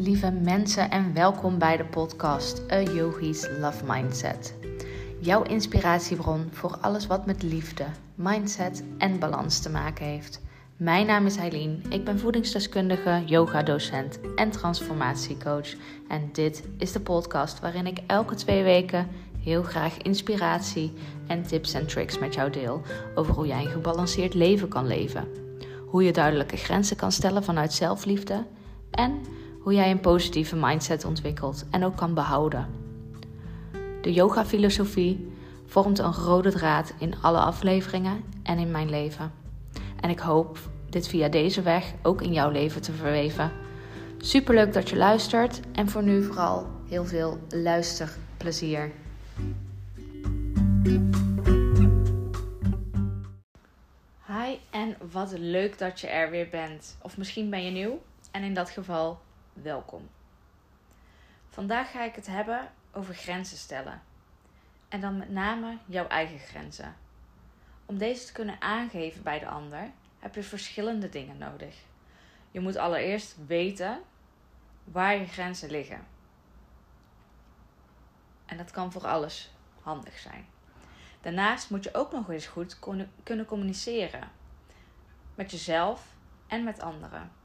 lieve mensen en welkom bij de podcast A Yogi's Love Mindset. Jouw inspiratiebron voor alles wat met liefde, mindset en balans te maken heeft. Mijn naam is Eileen, ik ben voedingsdeskundige, yoga-docent en transformatiecoach. En dit is de podcast waarin ik elke twee weken heel graag inspiratie en tips en tricks met jou deel over hoe jij een gebalanceerd leven kan leven. Hoe je duidelijke grenzen kan stellen vanuit zelfliefde en hoe jij een positieve mindset ontwikkelt en ook kan behouden. De yoga-filosofie vormt een rode draad in alle afleveringen en in mijn leven. En ik hoop dit via deze weg ook in jouw leven te verweven. Superleuk dat je luistert en voor nu vooral heel veel luisterplezier. Hi en wat leuk dat je er weer bent. Of misschien ben je nieuw en in dat geval welkom. Vandaag ga ik het hebben over grenzen stellen. En dan met name jouw eigen grenzen. Om deze te kunnen aangeven bij de ander heb je verschillende dingen nodig. Je moet allereerst weten waar je grenzen liggen. En dat kan voor alles handig zijn. Daarnaast moet je ook nog eens goed kunnen communiceren. Met jezelf en met anderen.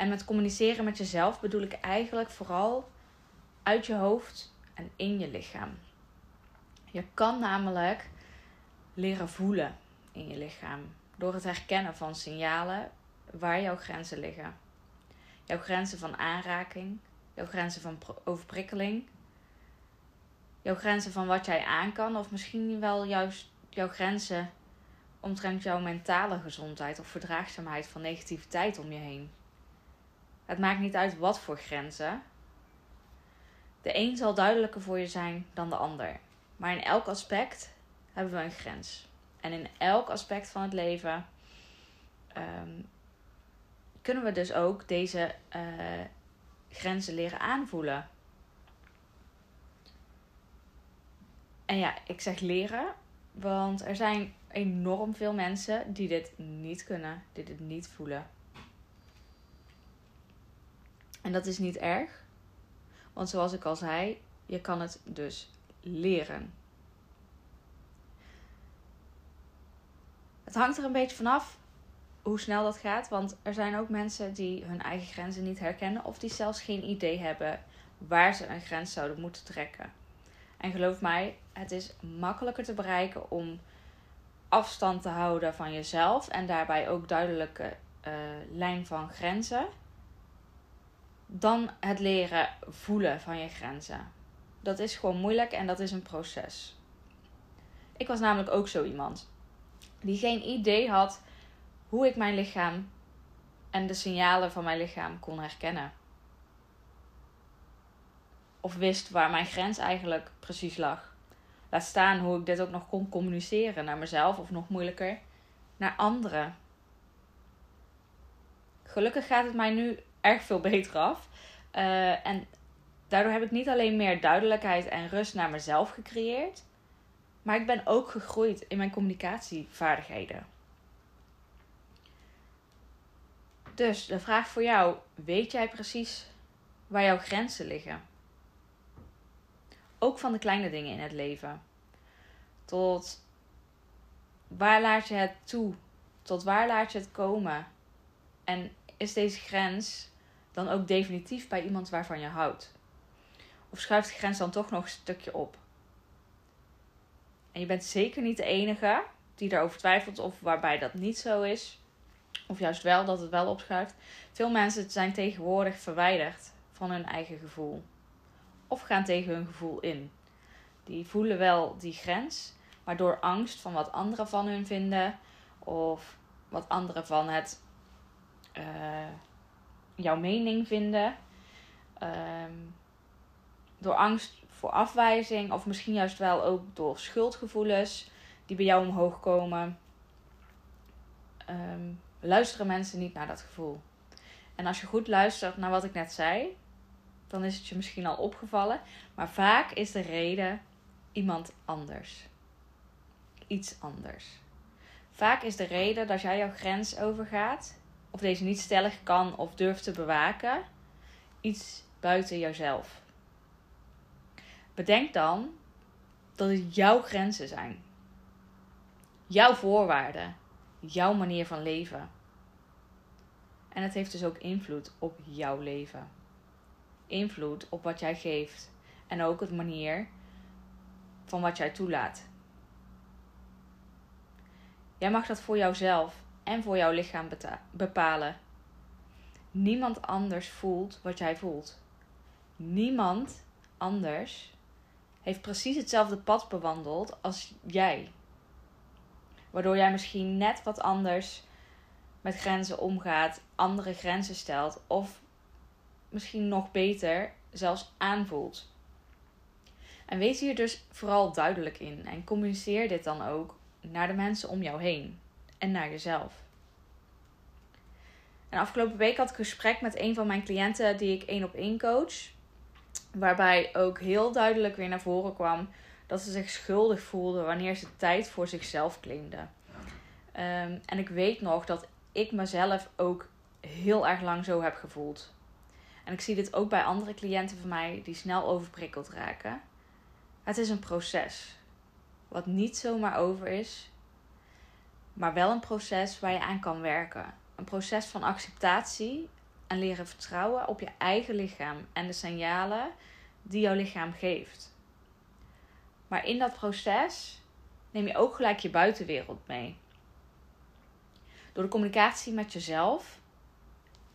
En met communiceren met jezelf bedoel ik eigenlijk vooral uit je hoofd en in je lichaam. Je kan namelijk leren voelen in je lichaam door het herkennen van signalen waar jouw grenzen liggen. Jouw grenzen van aanraking, jouw grenzen van overprikkeling, jouw grenzen van wat jij aan kan, of misschien wel juist jouw grenzen omtrent jouw mentale gezondheid of verdraagzaamheid van negativiteit om je heen. Het maakt niet uit wat voor grenzen. De een zal duidelijker voor je zijn dan de ander. Maar in elk aspect hebben we een grens. En in elk aspect van het leven um, kunnen we dus ook deze uh, grenzen leren aanvoelen. En ja, ik zeg leren, want er zijn enorm veel mensen die dit niet kunnen, die dit niet voelen. En dat is niet erg, want zoals ik al zei, je kan het dus leren. Het hangt er een beetje vanaf hoe snel dat gaat, want er zijn ook mensen die hun eigen grenzen niet herkennen of die zelfs geen idee hebben waar ze een grens zouden moeten trekken. En geloof mij, het is makkelijker te bereiken om afstand te houden van jezelf en daarbij ook duidelijke uh, lijn van grenzen dan het leren voelen van je grenzen. Dat is gewoon moeilijk en dat is een proces. Ik was namelijk ook zo iemand die geen idee had hoe ik mijn lichaam en de signalen van mijn lichaam kon herkennen. Of wist waar mijn grens eigenlijk precies lag. Laat staan hoe ik dit ook nog kon communiceren naar mezelf of nog moeilijker naar anderen. Gelukkig gaat het mij nu erg veel beter af. Uh, en daardoor heb ik niet alleen meer duidelijkheid en rust naar mezelf gecreëerd, maar ik ben ook gegroeid in mijn communicatievaardigheden. Dus de vraag voor jou: weet jij precies waar jouw grenzen liggen? Ook van de kleine dingen in het leven. Tot waar laat je het toe? Tot waar laat je het komen? En is deze grens dan ook definitief bij iemand waarvan je houdt? Of schuift de grens dan toch nog een stukje op? En je bent zeker niet de enige die daarover twijfelt of waarbij dat niet zo is. Of juist wel dat het wel opschuift. Veel mensen zijn tegenwoordig verwijderd van hun eigen gevoel. Of gaan tegen hun gevoel in. Die voelen wel die grens, maar door angst van wat anderen van hun vinden. Of wat anderen van het uh, jouw mening vinden. Ehm, door angst voor afwijzing of misschien juist wel ook door schuldgevoelens die bij jou omhoog komen. Ehm, luisteren mensen niet naar dat gevoel. En als je goed luistert naar wat ik net zei, dan is het je misschien al opgevallen. Maar vaak is de reden iemand anders. Iets anders. Vaak is de reden dat jij jouw grens overgaat of deze niet stellig kan of durft te bewaken, iets buiten jouzelf. Bedenk dan dat het jouw grenzen zijn. Jouw voorwaarden. Jouw manier van leven. En het heeft dus ook invloed op jouw leven. Invloed op wat jij geeft. En ook het manier van wat jij toelaat. Jij mag dat voor jouzelf en voor jouw lichaam bepalen. Niemand anders voelt wat jij voelt. Niemand anders heeft precies hetzelfde pad bewandeld als jij. Waardoor jij misschien net wat anders met grenzen omgaat, andere grenzen stelt of misschien nog beter zelfs aanvoelt. En wees hier dus vooral duidelijk in en communiceer dit dan ook naar de mensen om jou heen en naar jezelf. En afgelopen week had ik een gesprek met een van mijn cliënten die ik één op één coach. Waarbij ook heel duidelijk weer naar voren kwam dat ze zich schuldig voelde wanneer ze tijd voor zichzelf claimde. Ehm, en ik weet nog dat ik mezelf ook heel erg lang zo heb gevoeld. En ik zie dit ook bij andere cliënten van mij die snel overprikkeld raken. Het is een proces. Wat niet zomaar over is, maar wel een proces waar je aan kan werken. Een proces van acceptatie en leren vertrouwen op je eigen lichaam en de signalen die jouw lichaam geeft. Maar in dat proces neem je ook gelijk je buitenwereld mee. Door de communicatie met jezelf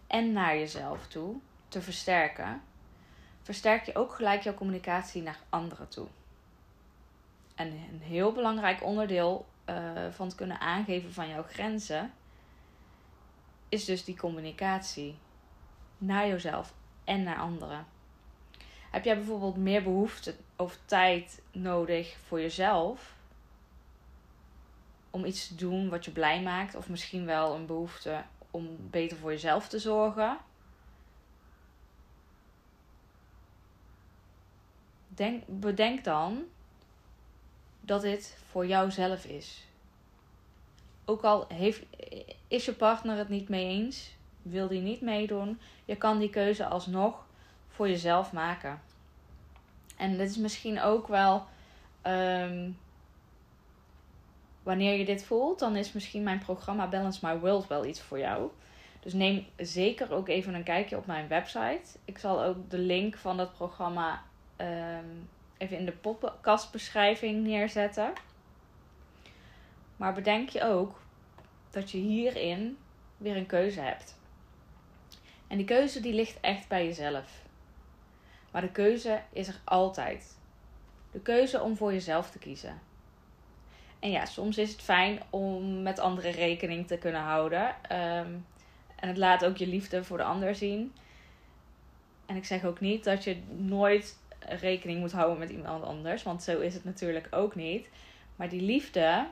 en naar jezelf toe te versterken, versterk je ook gelijk jouw communicatie naar anderen toe. En een heel belangrijk onderdeel uh, van het kunnen aangeven van jouw grenzen is dus die communicatie naar jezelf en naar anderen. Heb jij bijvoorbeeld meer behoefte of tijd nodig voor jezelf om iets te doen wat je blij maakt, of misschien wel een behoefte om beter voor jezelf te zorgen? Denk, bedenk dan dat dit voor jouzelf is. Ook al heeft, is je partner het niet mee eens, wil die niet meedoen, je kan die keuze alsnog voor jezelf maken. En dit is misschien ook wel. Ehm, wanneer je dit voelt, dan is misschien mijn programma Balance My World wel iets voor jou. Dus neem zeker ook even een kijkje op mijn website. Ik zal ook de link van dat programma ehm, even in de podcastbeschrijving neerzetten. Maar bedenk je ook dat je hierin weer een keuze hebt. En die keuze die ligt echt bij jezelf. Maar de keuze is er altijd. De keuze om voor jezelf te kiezen. En ja, soms is het fijn om met anderen rekening te kunnen houden. Ehm, en het laat ook je liefde voor de ander zien. En ik zeg ook niet dat je nooit rekening moet houden met iemand anders. Want zo is het natuurlijk ook niet. Maar die liefde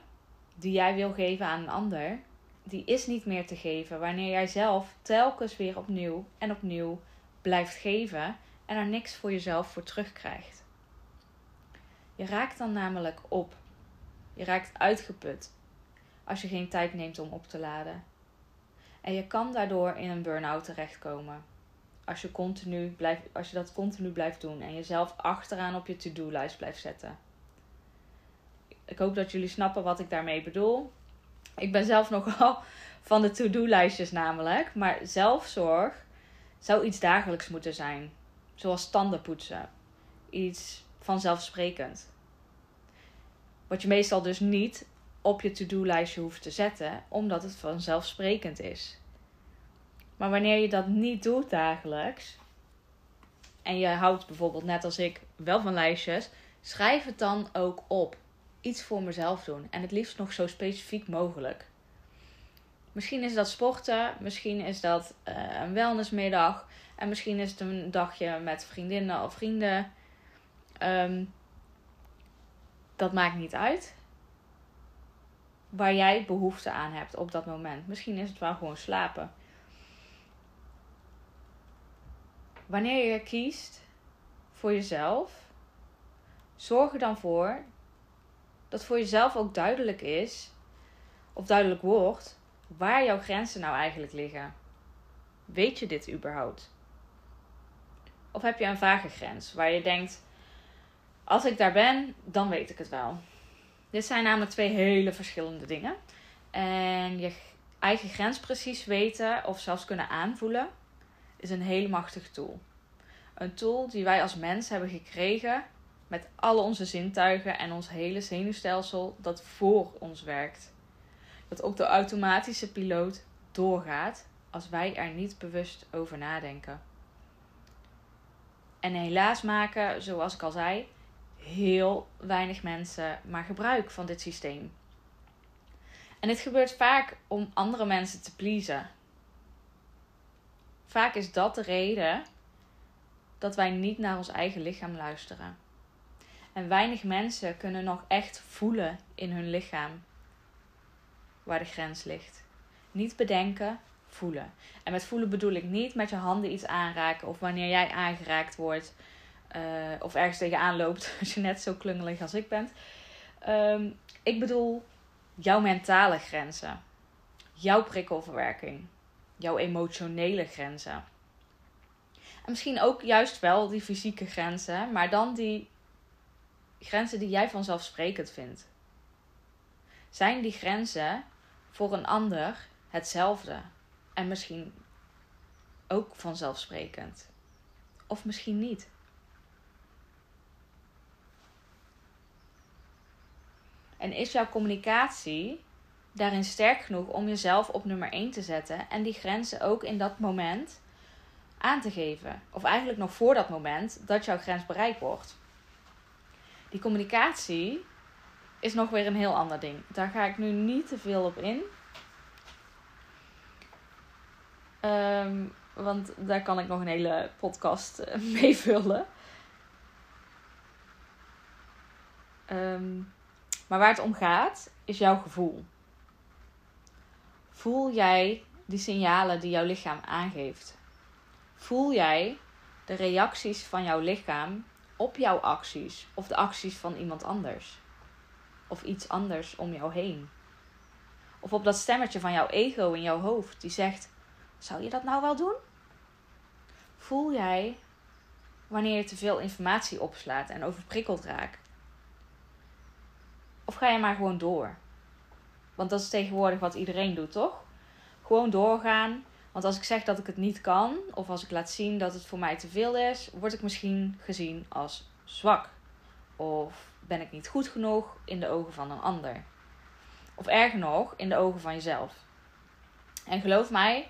die jij wil geven aan een ander, die is niet meer te geven wanneer jij zelf telkens weer opnieuw en opnieuw blijft geven en er niks voor jezelf voor terugkrijgt. Je raakt dan namelijk op. Je raakt uitgeput als je geen tijd neemt om op te laden. En je kan daardoor in een burn-out terechtkomen. Als je, continu blijft, als je dat continu blijft doen en jezelf achteraan op je to-do-lijst blijft zetten. Ik hoop dat jullie snappen wat ik daarmee bedoel. Ik ben zelf nogal van de to-do-lijstjes namelijk. Maar zelfzorg zou iets dagelijks moeten zijn. Zoals tanden poetsen. Iets vanzelfsprekend. Wat je meestal dus niet op je to-do-lijstje hoeft te zetten, omdat het vanzelfsprekend is. Maar wanneer je dat niet doet dagelijks, en je houdt bijvoorbeeld net als ik wel van lijstjes, schrijf het dan ook op. Iets voor mezelf doen. En het liefst nog zo specifiek mogelijk. Misschien is dat sporten, misschien is dat uh, een wellnessmiddag. En misschien is het een dagje met vriendinnen of vrienden. Um, dat maakt niet uit. Waar jij behoefte aan hebt op dat moment. Misschien is het wel gewoon slapen. Wanneer je kiest voor jezelf, zorg er dan voor dat voor jezelf ook duidelijk is, of duidelijk wordt, waar jouw grenzen nou eigenlijk liggen. Weet je dit überhaupt? Of heb je een vage grens waar je denkt: als ik daar ben, dan weet ik het wel. Dit zijn namelijk twee hele verschillende dingen. En je eigen grens precies weten of zelfs kunnen aanvoelen is een hele machtige tool. Een tool die wij als mens hebben gekregen met alle onze zintuigen en ons hele zenuwstelsel dat voor ons werkt. Dat ook de automatische piloot doorgaat als wij er niet bewust over nadenken. En helaas maken, zoals ik al zei, heel weinig mensen maar gebruik van dit systeem. En dit gebeurt vaak om andere mensen te pleasen. Vaak is dat de reden dat wij niet naar ons eigen lichaam luisteren. En weinig mensen kunnen nog echt voelen in hun lichaam waar de grens ligt. Niet bedenken, voelen. En met voelen bedoel ik niet met je handen iets aanraken of wanneer jij aangeraakt wordt uh, of ergens tegenaan loopt als je net zo klungelig als ik bent. Ehm, ik bedoel jouw mentale grenzen, jouw prikkelverwerking, jouw emotionele grenzen. En misschien ook juist wel die fysieke grenzen, maar dan die grenzen die jij vanzelfsprekend vindt. Zijn die grenzen voor een ander hetzelfde en misschien ook vanzelfsprekend? Of misschien niet? En is jouw communicatie daarin sterk genoeg om jezelf op nummer 1 te zetten en die grenzen ook in dat moment aan te geven? Of eigenlijk nog voor dat moment dat jouw grens bereikt wordt. Die communicatie is nog weer een heel ander ding. Daar ga ik nu niet te veel op in. Um, want daar kan ik nog een hele podcast eh, mee vullen. Um, maar waar het om gaat, is jouw gevoel. Voel jij die signalen die jouw lichaam aangeeft? Voel jij de reacties van jouw lichaam op jouw acties of de acties van iemand anders? Of iets anders om jou heen? Of op dat stemmetje van jouw ego in jouw hoofd die zegt: Zou je dat nou wel doen? Voel jij wanneer je te veel informatie opslaat en overprikkeld raakt? Of ga je maar gewoon door? Want dat is tegenwoordig wat iedereen doet, toch? Gewoon doorgaan. Want als ik zeg dat ik het niet kan, of als ik laat zien dat het voor mij te veel is, word ik misschien gezien als zwak. Of ben ik niet goed genoeg in de ogen van een ander. Of erger nog, in de ogen van jezelf. En geloof mij,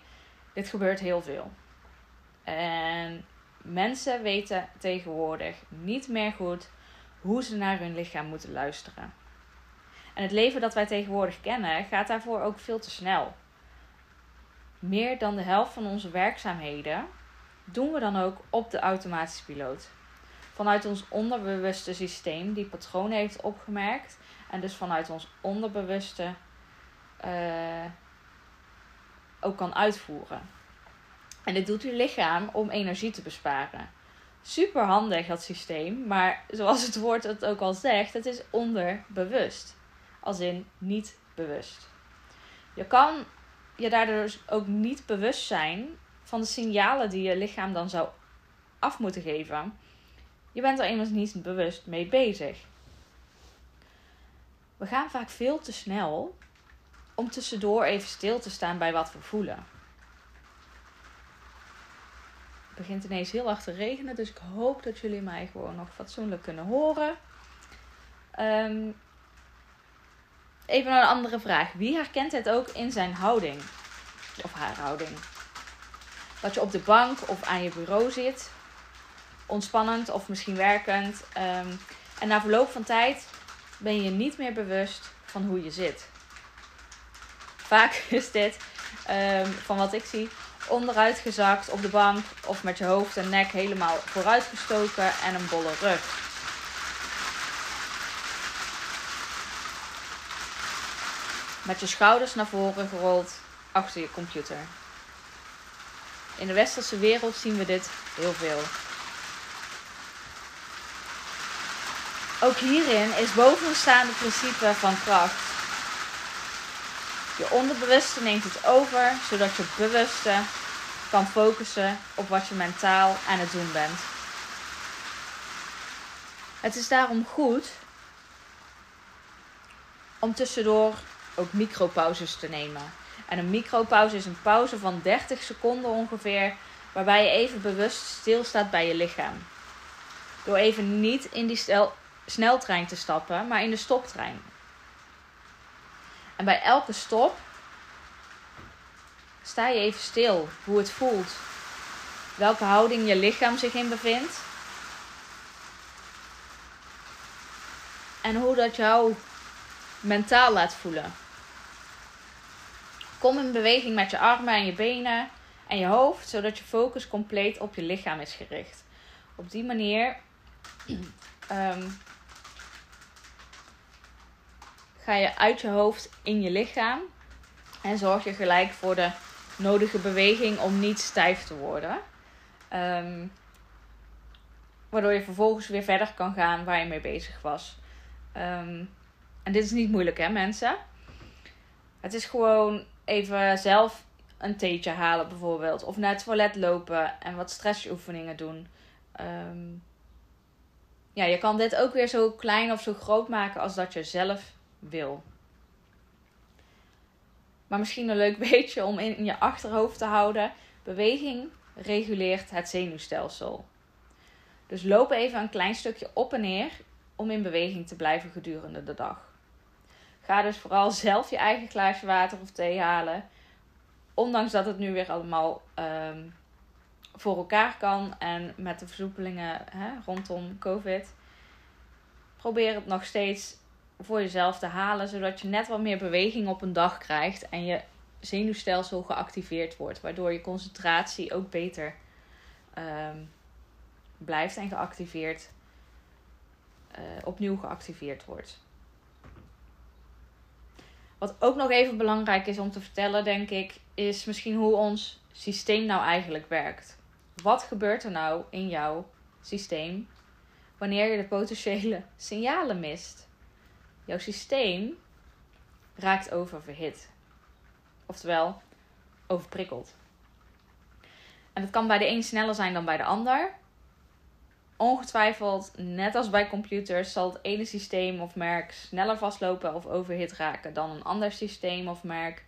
dit gebeurt heel veel. En mensen weten tegenwoordig niet meer goed hoe ze naar hun lichaam moeten luisteren. En het leven dat wij tegenwoordig kennen gaat daarvoor ook veel te snel. Meer dan de helft van onze werkzaamheden doen we dan ook op de automatische piloot. Vanuit ons onderbewuste systeem die patronen heeft opgemerkt en dus vanuit ons onderbewuste uh, ook kan uitvoeren. En dit doet uw lichaam om energie te besparen. Super handig dat systeem, maar zoals het woord het ook al zegt, het is onderbewust als in niet bewust. Je kan je daardoor dus ook niet bewust zijn van de signalen die je lichaam dan zou af moeten geven. Je bent er immers niet bewust mee bezig. We gaan vaak veel te snel om tussendoor even stil te staan bij wat we voelen. Het begint ineens heel hard te regenen, dus ik hoop dat jullie mij gewoon nog fatsoenlijk kunnen horen. Um, Even een andere vraag. Wie herkent het ook in zijn houding? Of haar houding? Dat je op de bank of aan je bureau zit. Ontspannend of misschien werkend. Ehm, en na verloop van tijd ben je niet meer bewust van hoe je zit. Vaak is dit, um, van wat ik zie, onderuitgezakt op de bank of met je hoofd en nek helemaal vooruitgestoken en een bolle rug. Met je schouders naar voren gerold achter je computer. In de westerse wereld zien we dit heel veel. Ook hierin is bovenstaande principe van kracht. Je onderbewuste neemt het over, zodat je bewuste kan focussen op wat je mentaal aan het doen bent. Het is daarom goed om tussendoor ook micropauzes te nemen. En een micropauze is een pauze van 30 seconden ongeveer, waarbij je even bewust stilstaat bij je lichaam. Door even niet in die sneltrein te stappen, maar in de stoptrein. En bij elke stop sta je even stil, hoe het voelt, welke houding je lichaam zich in bevindt. En hoe dat jou mentaal laat voelen. Kom in beweging met je armen en je benen en je hoofd, zodat je focus compleet op je lichaam is gericht. Op die manier um, ga je uit je hoofd in je lichaam en zorg je gelijk voor de nodige beweging om niet stijf te worden. Um, waardoor je vervolgens weer verder kan gaan waar je mee bezig was. Um, en dit is niet moeilijk, hè, mensen? Het is gewoon even zelf een theetje halen, bijvoorbeeld. Of naar het toilet lopen en wat stressoefeningen doen. Um, ja, je kan dit ook weer zo klein of zo groot maken als dat je zelf wil. Maar misschien een leuk beetje om in je achterhoofd te houden. Beweging reguleert het zenuwstelsel. Dus loop even een klein stukje op en neer om in beweging te blijven gedurende de dag. Ga dus vooral zelf je eigen glaasje water of thee halen. Ondanks dat het nu weer allemaal um, voor elkaar kan en met de versoepelingen hè, rondom COVID. Probeer het nog steeds voor jezelf te halen, zodat je net wat meer beweging op een dag krijgt en je zenuwstelsel geactiveerd wordt, waardoor je concentratie ook beter um, blijft en geactiveerd, uh, opnieuw geactiveerd wordt. Wat ook nog even belangrijk is om te vertellen, denk ik, is misschien hoe ons systeem nou eigenlijk werkt. Wat gebeurt er nou in jouw systeem wanneer je de potentiële signalen mist? Jouw systeem raakt oververhit. Oftewel, overprikkeld. En dat kan bij de een sneller zijn dan bij de ander ongetwijfeld, net als bij computers, zal het ene systeem of merk sneller vastlopen of overhit raken dan een ander systeem of merk.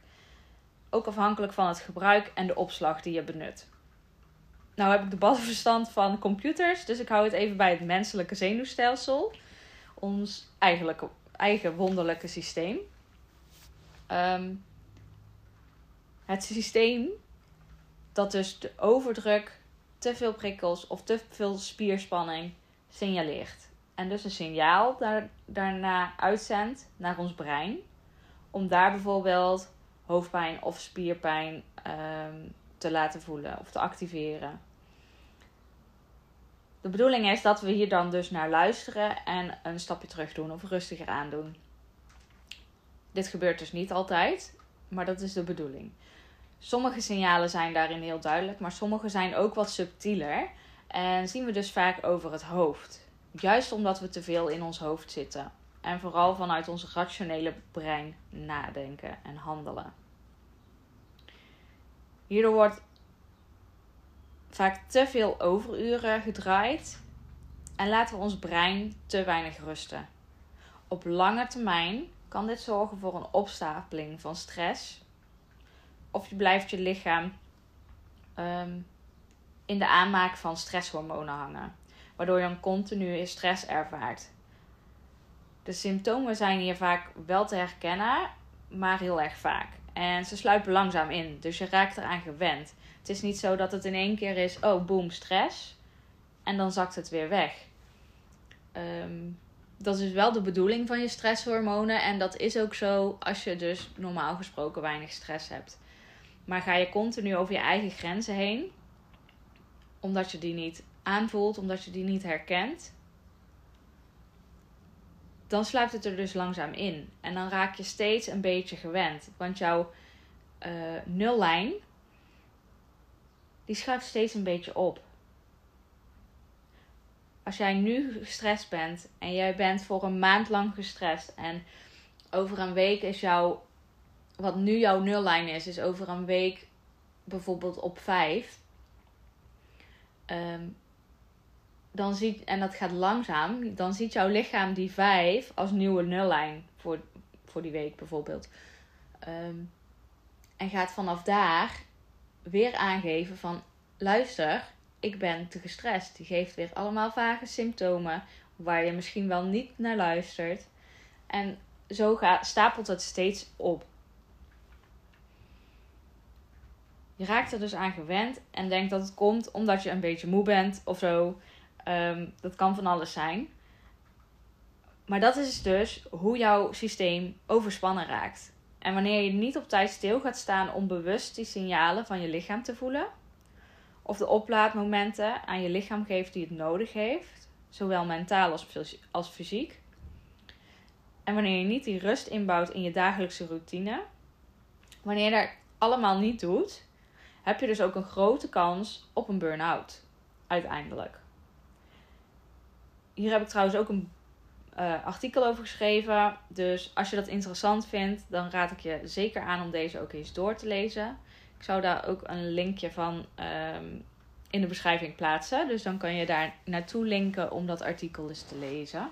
Ook afhankelijk van het gebruik en de opslag die je benut. Nou heb ik de verstand van computers, dus ik hou het even bij het menselijke zenuwstelsel. Ons eigenlijke, eigen wonderlijke systeem. Ehm, het systeem dat dus de overdruk te veel prikkels of te veel spierspanning signaleert. En dus een signaal daar, daarna uitzendt naar ons brein. Om daar bijvoorbeeld hoofdpijn of spierpijn ehm, te laten voelen of te activeren. De bedoeling is dat we hier dan dus naar luisteren en een stapje terug doen of rustiger aandoen. Dit gebeurt dus niet altijd, maar dat is de bedoeling. Sommige signalen zijn daarin heel duidelijk, maar sommige zijn ook wat subtieler. En zien we dus vaak over het hoofd. Juist omdat we te veel in ons hoofd zitten. En vooral vanuit ons rationele brein nadenken en handelen. Hierdoor wordt vaak te veel overuren gedraaid en laten we ons brein te weinig rusten. Op lange termijn kan dit zorgen voor een opstapeling van stress of je blijft je lichaam ehm, in de aanmaak van stresshormonen hangen. Waardoor je een continue stress ervaart. De symptomen zijn hier vaak wel te herkennen, maar heel erg vaak. En ze sluipen langzaam in, dus je raakt eraan gewend. Het is niet zo dat het in één keer is, oh boom, stress. En dan zakt het weer weg. Ehm, dat is wel de bedoeling van je stresshormonen. En dat is ook zo als je dus normaal gesproken weinig stress hebt. Maar ga je continu over je eigen grenzen heen, omdat je die niet aanvoelt, omdat je die niet herkent, dan sluipt het er dus langzaam in. En dan raak je steeds een beetje gewend. Want jouw uh, nullijn, die schuift steeds een beetje op. Als jij nu gestrest bent en jij bent voor een maand lang gestrest en over een week is jouw wat nu jouw nullijn is, is over een week bijvoorbeeld op 5, ehm, dan ziet, en dat gaat langzaam, dan ziet jouw lichaam die 5 als nieuwe nullijn voor, voor die week bijvoorbeeld. Ehm, en gaat vanaf daar weer aangeven van luister, ik ben te gestrest. Die geeft weer allemaal vage symptomen waar je misschien wel niet naar luistert. En zo gaat, stapelt het steeds op. Je raakt er dus aan gewend en denkt dat het komt omdat je een beetje moe bent of zo. Ehm, dat kan van alles zijn. Maar dat is dus hoe jouw systeem overspannen raakt. En wanneer je niet op tijd stil gaat staan om bewust die signalen van je lichaam te voelen, of de oplaadmomenten aan je lichaam geeft die het nodig heeft, zowel mentaal als, als fysiek. En wanneer je niet die rust inbouwt in je dagelijkse routine, wanneer je dat allemaal niet doet, heb je dus ook een grote kans op een burn-out uiteindelijk. Hier heb ik trouwens ook een uh, artikel over geschreven. Dus als je dat interessant vindt, dan raad ik je zeker aan om deze ook eens door te lezen. Ik zou daar ook een linkje van ehm, in de beschrijving plaatsen. Dus dan kan je daar naartoe linken om dat artikel eens te lezen.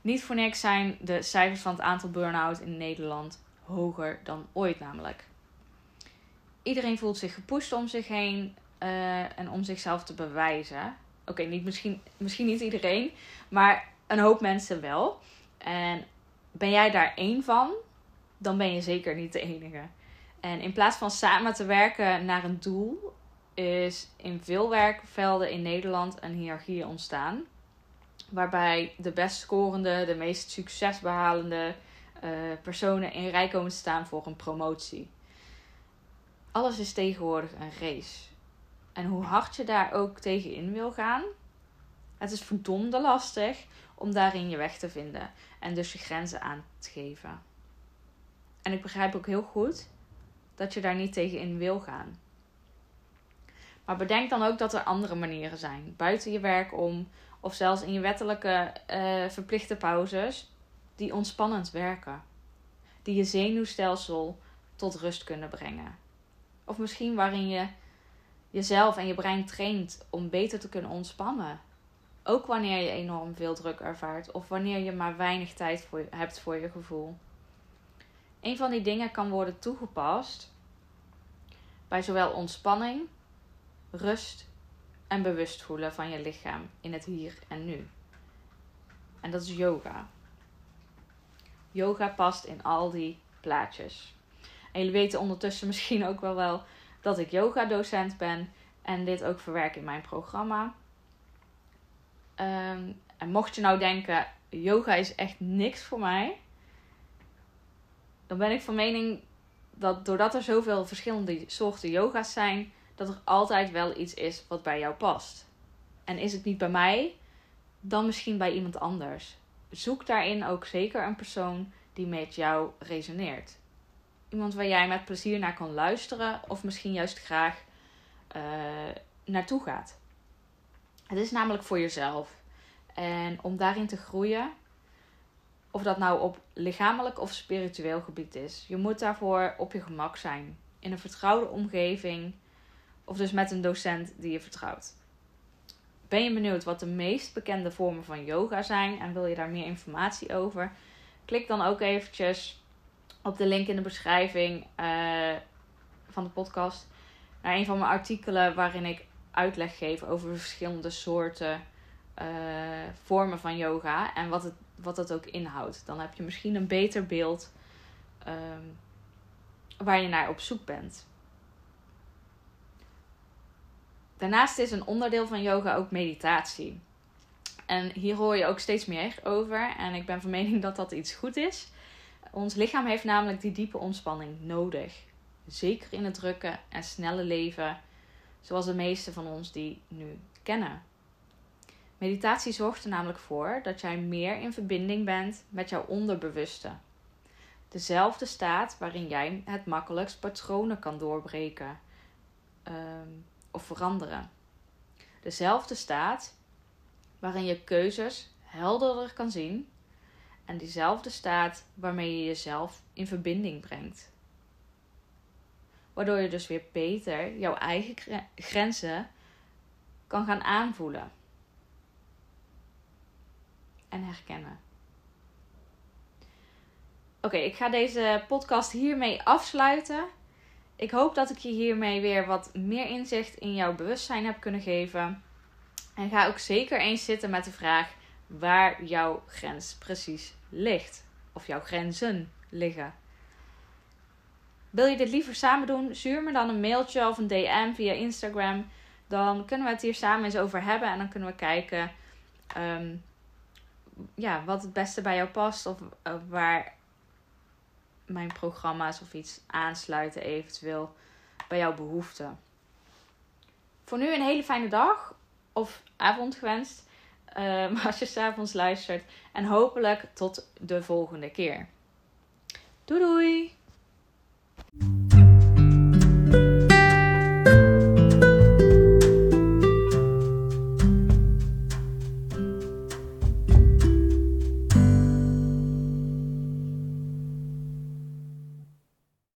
Niet voor niks zijn de cijfers van het aantal burn-out in Nederland hoger dan ooit namelijk. Iedereen voelt zich gepusht om zich heen uh, en om zichzelf te bewijzen. Oké, niet misschien, misschien niet iedereen, maar een hoop mensen wel. En ben jij daar één van, dan ben je zeker niet de enige. En in plaats van samen te werken naar een doel, is in veel werkvelden in Nederland een hiërarchie ontstaan. Waarbij de best scorende, de meest succesbehalende uh, personen in rij komen te staan voor een promotie. Alles is tegenwoordig een race. En hoe hard je daar ook tegenin wil gaan, het is verdomde lastig om daarin je weg te vinden en dus je grenzen aan te geven. En ik begrijp ook heel goed dat je daar niet tegenin wil gaan. Maar bedenk dan ook dat er andere manieren zijn, buiten je werk om, of zelfs in je wettelijke uh, verplichte pauzes, die ontspannend werken. Die je zenuwstelsel tot rust kunnen brengen. Of misschien waarin je jezelf en je brein traint om beter te kunnen ontspannen. Ook wanneer je enorm veel druk ervaart of wanneer je maar weinig tijd voor hebt voor je gevoel. Een van die dingen kan worden toegepast bij zowel ontspanning, rust en bewust voelen van je lichaam in het hier en nu. En dat is yoga. Yoga past in al die plaatjes. En jullie weten ondertussen misschien ook wel wel dat ik yoga docent ben en dit ook verwerk in mijn programma. Ehm, en mocht je nou denken, yoga is echt niks voor mij, dan ben ik van mening dat doordat er zoveel verschillende soorten yoga's zijn, dat er altijd wel iets is wat bij jou past. En is het niet bij mij, dan misschien bij iemand anders. Zoek daarin ook zeker een persoon die met jou resoneert. Iemand waar jij met plezier naar kan luisteren of misschien juist graag uh, naartoe gaat. Het is namelijk voor jezelf. En om daarin te groeien, of dat nou op lichamelijk of spiritueel gebied is, je moet daarvoor op je gemak zijn. In een vertrouwde omgeving of dus met een docent die je vertrouwt. Ben je benieuwd wat de meest bekende vormen van yoga zijn en wil je daar meer informatie over? Klik dan ook eventjes op de link in de beschrijving uh, van de podcast naar een van mijn artikelen waarin ik uitleg geef over de verschillende soorten uh, vormen van yoga en wat het, wat het ook inhoudt. Dan heb je misschien een beter beeld um, waar je naar op zoek bent. Daarnaast is een onderdeel van yoga ook meditatie. En hier hoor je ook steeds meer over. En ik ben van mening dat dat iets goed is. Ons lichaam heeft namelijk die diepe ontspanning nodig. Zeker in het drukke en snelle leven, zoals de meeste van ons die nu kennen. Meditatie zorgt er namelijk voor dat jij meer in verbinding bent met jouw onderbewuste. Dezelfde staat waarin jij het makkelijkst patronen kan doorbreken ehm, of veranderen. Dezelfde staat waarin je keuzes helderder kan zien en diezelfde staat waarmee je jezelf in verbinding brengt. Waardoor je dus weer beter jouw eigen grenzen kan gaan aanvoelen. En herkennen. Oké, ik ga deze podcast hiermee afsluiten. Ik hoop dat ik je hiermee weer wat meer inzicht in jouw bewustzijn heb kunnen geven. En ga ook zeker eens zitten met de vraag waar jouw grens precies ligt. Of jouw grenzen liggen. Wil je dit liever samen doen? Stuur me dan een mailtje of een DM via Instagram. Dan kunnen we het hier samen eens over hebben. En dan kunnen we kijken um, ja, wat het beste bij jou past. Of uh, waar mijn programma's of iets aansluiten eventueel bij jouw behoeften. Voor nu een hele fijne dag of avond gewenst. Uh, als je s'avonds luistert. En hopelijk tot de volgende keer. Doei doei!